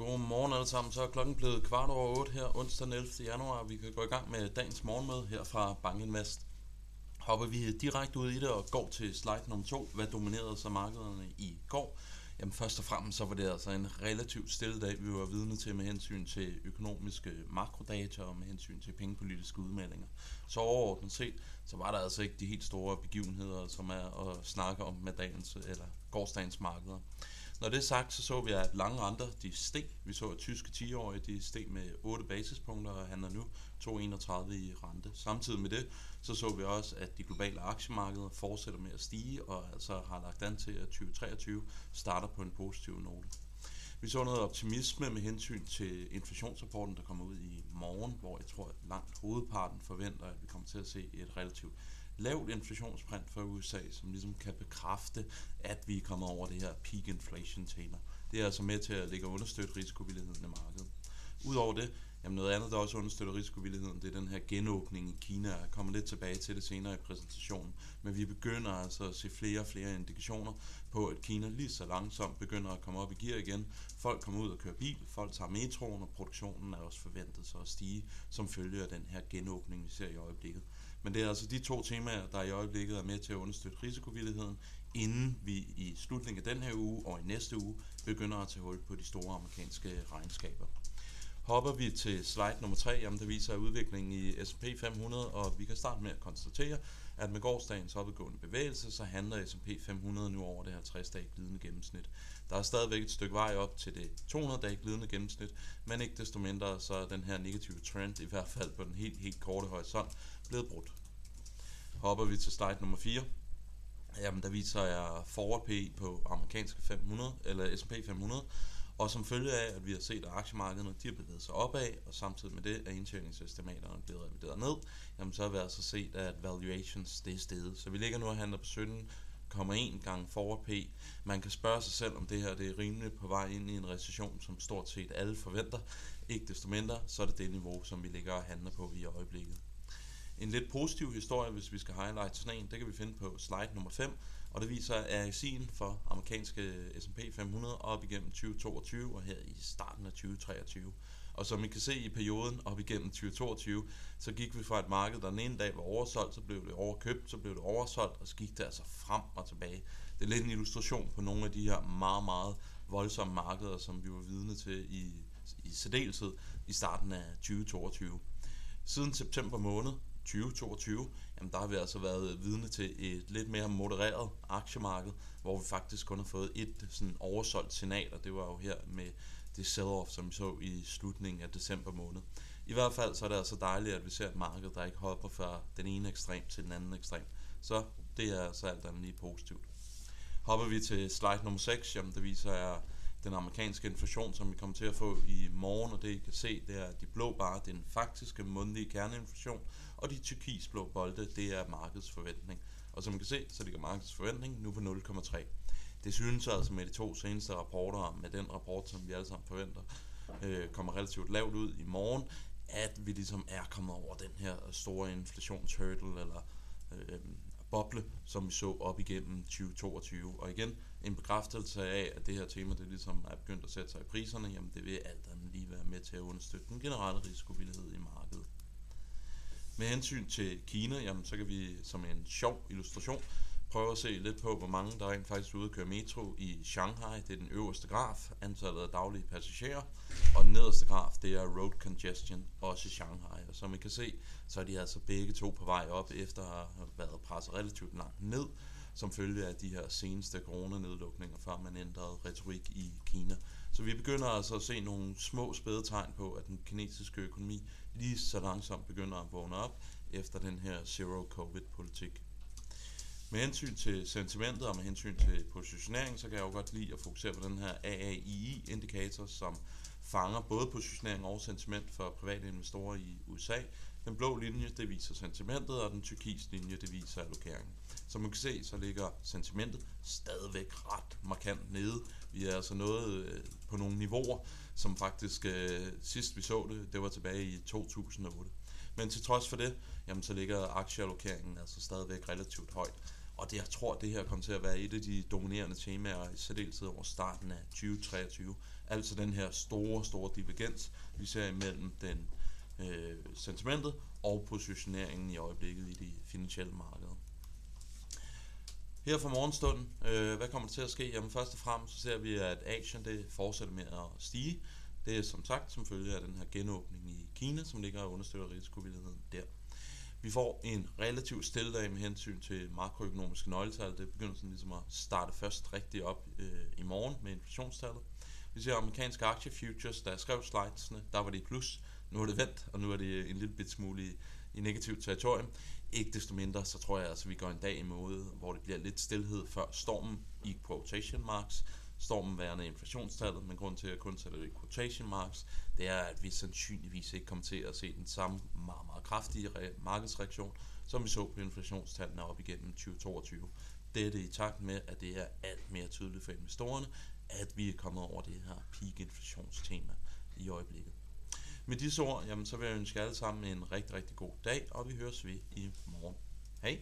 Godmorgen alle sammen. Så er klokken blevet kvart over 8 her onsdag den 11. januar. Vi kan gå i gang med dagens morgenmøde her fra Bankinvest. Hopper vi direkte ud i det og går til slide nummer 2. Hvad dominerede så markederne i går? Jamen først og fremmest så var det altså en relativt stille dag, vi var vidne til med hensyn til økonomiske makrodata og med hensyn til pengepolitiske udmeldinger. Så overordnet set, så var der altså ikke de helt store begivenheder, som er at snakke om med dagens eller gårdsdagens markeder. Når det er sagt, så så vi, at lange renter de steg. Vi så, at tyske 10-årige de steg med 8 basispunkter og handler nu 2,31 i rente. Samtidig med det, så så vi også, at de globale aktiemarkeder fortsætter med at stige, og altså har lagt an til, at 2023 starter på en positiv note. Vi så noget optimisme med hensyn til inflationsrapporten, der kommer ud i morgen, hvor jeg tror, at langt hovedparten forventer, at vi kommer til at se et relativt lavt inflationsprint for USA, som ligesom kan bekræfte, at vi er kommet over det her peak inflation tema. Det er altså med til at lægge og understøtte risikovilligheden i markedet. Udover det, jamen noget andet, der også understøtter risikovilligheden, det er den her genåbning i Kina. Jeg kommer lidt tilbage til det senere i præsentationen. Men vi begynder altså at se flere og flere indikationer på, at Kina lige så langsomt begynder at komme op i gear igen. Folk kommer ud og kører bil, folk tager metroen, og produktionen er også forventet så at stige, som følge af den her genåbning, vi ser i øjeblikket. Men det er altså de to temaer, der i øjeblikket er med til at understøtte risikovilligheden, inden vi i slutningen af den her uge og i næste uge begynder at tage hul på de store amerikanske regnskaber. Hopper vi til slide nummer 3, jamen der viser udviklingen i S&P 500, og vi kan starte med at konstatere, at med gårdsdagens opadgående bevægelse, så handler S&P 500 nu over det her 60-dage glidende gennemsnit. Der er stadigvæk et stykke vej op til det 200-dage glidende gennemsnit, men ikke desto mindre så er den her negative trend, i hvert fald på den helt, helt korte horisont, blevet brudt. Hopper vi til slide nummer 4, jamen der viser jeg forward PE på amerikanske 500, eller S&P 500, og som følge af, at vi har set, at aktiemarkederne de har bevæget sig opad, og samtidig med det at indtjeningsestimaterne blevet revideret ned, jamen så har vi altså set, at valuations det er steget. Så vi ligger nu og handler på 17,1 gange forward P. Man kan spørge sig selv, om det her det er rimeligt på vej ind i en recession, som stort set alle forventer. Ikke desto mindre, så er det det niveau, som vi ligger og handler på i øjeblikket. En lidt positiv historie, hvis vi skal highlight sådan en, det kan vi finde på slide nummer 5, og det viser RSI'en for amerikanske S&P 500 op igennem 2022 og her i starten af 2023. Og som I kan se i perioden op igennem 2022, så gik vi fra et marked, der den ene dag var oversolgt, så blev det overkøbt, så blev det oversolgt, og så gik det altså frem og tilbage. Det er lidt en illustration på nogle af de her meget, meget voldsomme markeder, som vi var vidne til i, i særdeleshed i starten af 2022. Siden september måned 2022, jamen der har vi altså været vidne til et lidt mere modereret aktiemarked, hvor vi faktisk kun har fået et sådan oversolgt signal, og det var jo her med det sell-off, som vi så i slutningen af december måned. I hvert fald så er det altså dejligt, at vi ser et marked, der ikke hopper fra den ene ekstrem til den anden ekstrem. Så det er altså alt andet lige positivt. Hopper vi til slide nummer 6, jamen det viser jeg den amerikanske inflation, som vi kommer til at få i morgen, og det I kan se, det er, at de blå bare den faktiske mundlige kerneinflation, og de turkisblå bolde, det er markedets forventning. Og som I kan se, så ligger markedets forventning nu på 0,3. Det synes altså med de to seneste rapporter, med den rapport, som vi alle sammen forventer, øh, kommer relativt lavt ud i morgen, at vi ligesom er kommet over den her store inflationshurdle, eller øh, boble, som vi så op igennem 2022. Og igen, en bekræftelse af, at det her tema, det ligesom er begyndt at sætte sig i priserne, jamen det vil alt andet lige være med til at understøtte den generelle risikovillighed i markedet. Med hensyn til Kina, jamen, så kan vi som en sjov illustration prøve at se lidt på, hvor mange der rent faktisk er ude at køre metro i Shanghai. Det er den øverste graf, antallet af daglige passagerer. Og den nederste graf, det er road congestion, også i Shanghai. Og som I kan se, så er de altså begge to på vej op, efter at have været presset relativt langt ned, som følge af de her seneste coronanedlukninger, før man ændrede retorik i Kina. Så vi begynder altså at se nogle små spæde tegn på, at den kinesiske økonomi lige så langsomt begynder at vågne op efter den her zero-covid-politik. Med hensyn til sentimentet og med hensyn til positionering, så kan jeg jo godt lide at fokusere på den her AAII-indikator, som fanger både positionering og sentiment for private investorer i USA. Den blå linje, det viser sentimentet, og den turkis linje, det viser allokeringen. Som man kan se, så ligger sentimentet stadigvæk ret markant nede. Vi er altså nået øh, på nogle niveauer, som faktisk øh, sidst vi så det, det var tilbage i 2008. Men til trods for det, jamen, så ligger aktieallokeringen altså stadigvæk relativt højt. Og det, jeg tror, det her kommer til at være et af de dominerende temaer i særdeleshed over starten af 2023. Altså den her store, store divergens, vi ser imellem den øh, sentimentet og positioneringen i øjeblikket i de finansielle markeder. Her fra morgenstunden, øh, hvad kommer der til at ske? Jamen først og fremmest så ser vi, at Asien det fortsætter med at stige. Det er som sagt som følge af den her genåbning i Kina, som ligger og understøtter risikovilligheden der. Vi får en relativt stille dag med hensyn til makroøkonomiske nøgletal. Det begynder sådan ligesom at starte først rigtig op øh, i morgen med inflationstallet. Vi ser amerikanske aktiefutures, der skrev slidesene, der var det i plus. Nu er det vendt, og nu er det øh, en lille bit smule i, i negativt territorium. Ikke desto mindre, så tror jeg altså, at vi går en dag i måde, hvor det bliver lidt stillhed før stormen i quotation marks. Stormen værende inflationstallet, men grund til at kun sætter det i quotation marks, det er, at vi sandsynligvis ikke kommer til at se den samme meget, meget kraftige markedsreaktion, som vi så på inflationstallene op igennem 2022. Det er det i takt med, at det er alt mere tydeligt for investorerne, at vi er kommet over det her peak-inflationstema i øjeblikket. Med disse ord, jamen, så vil jeg ønske alle sammen en rigtig, rigtig god dag, og vi høres ved i morgen. Hej!